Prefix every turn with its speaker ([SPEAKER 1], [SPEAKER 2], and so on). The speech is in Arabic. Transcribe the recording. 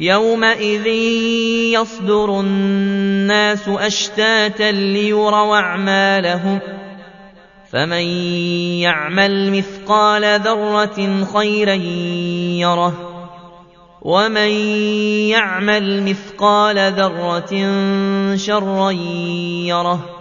[SPEAKER 1] يومئذ يصدر الناس أشتاتا ليروا أعمالهم فمن يعمل مثقال ذرة خيرا يره ومن يعمل مثقال ذرة شرا يره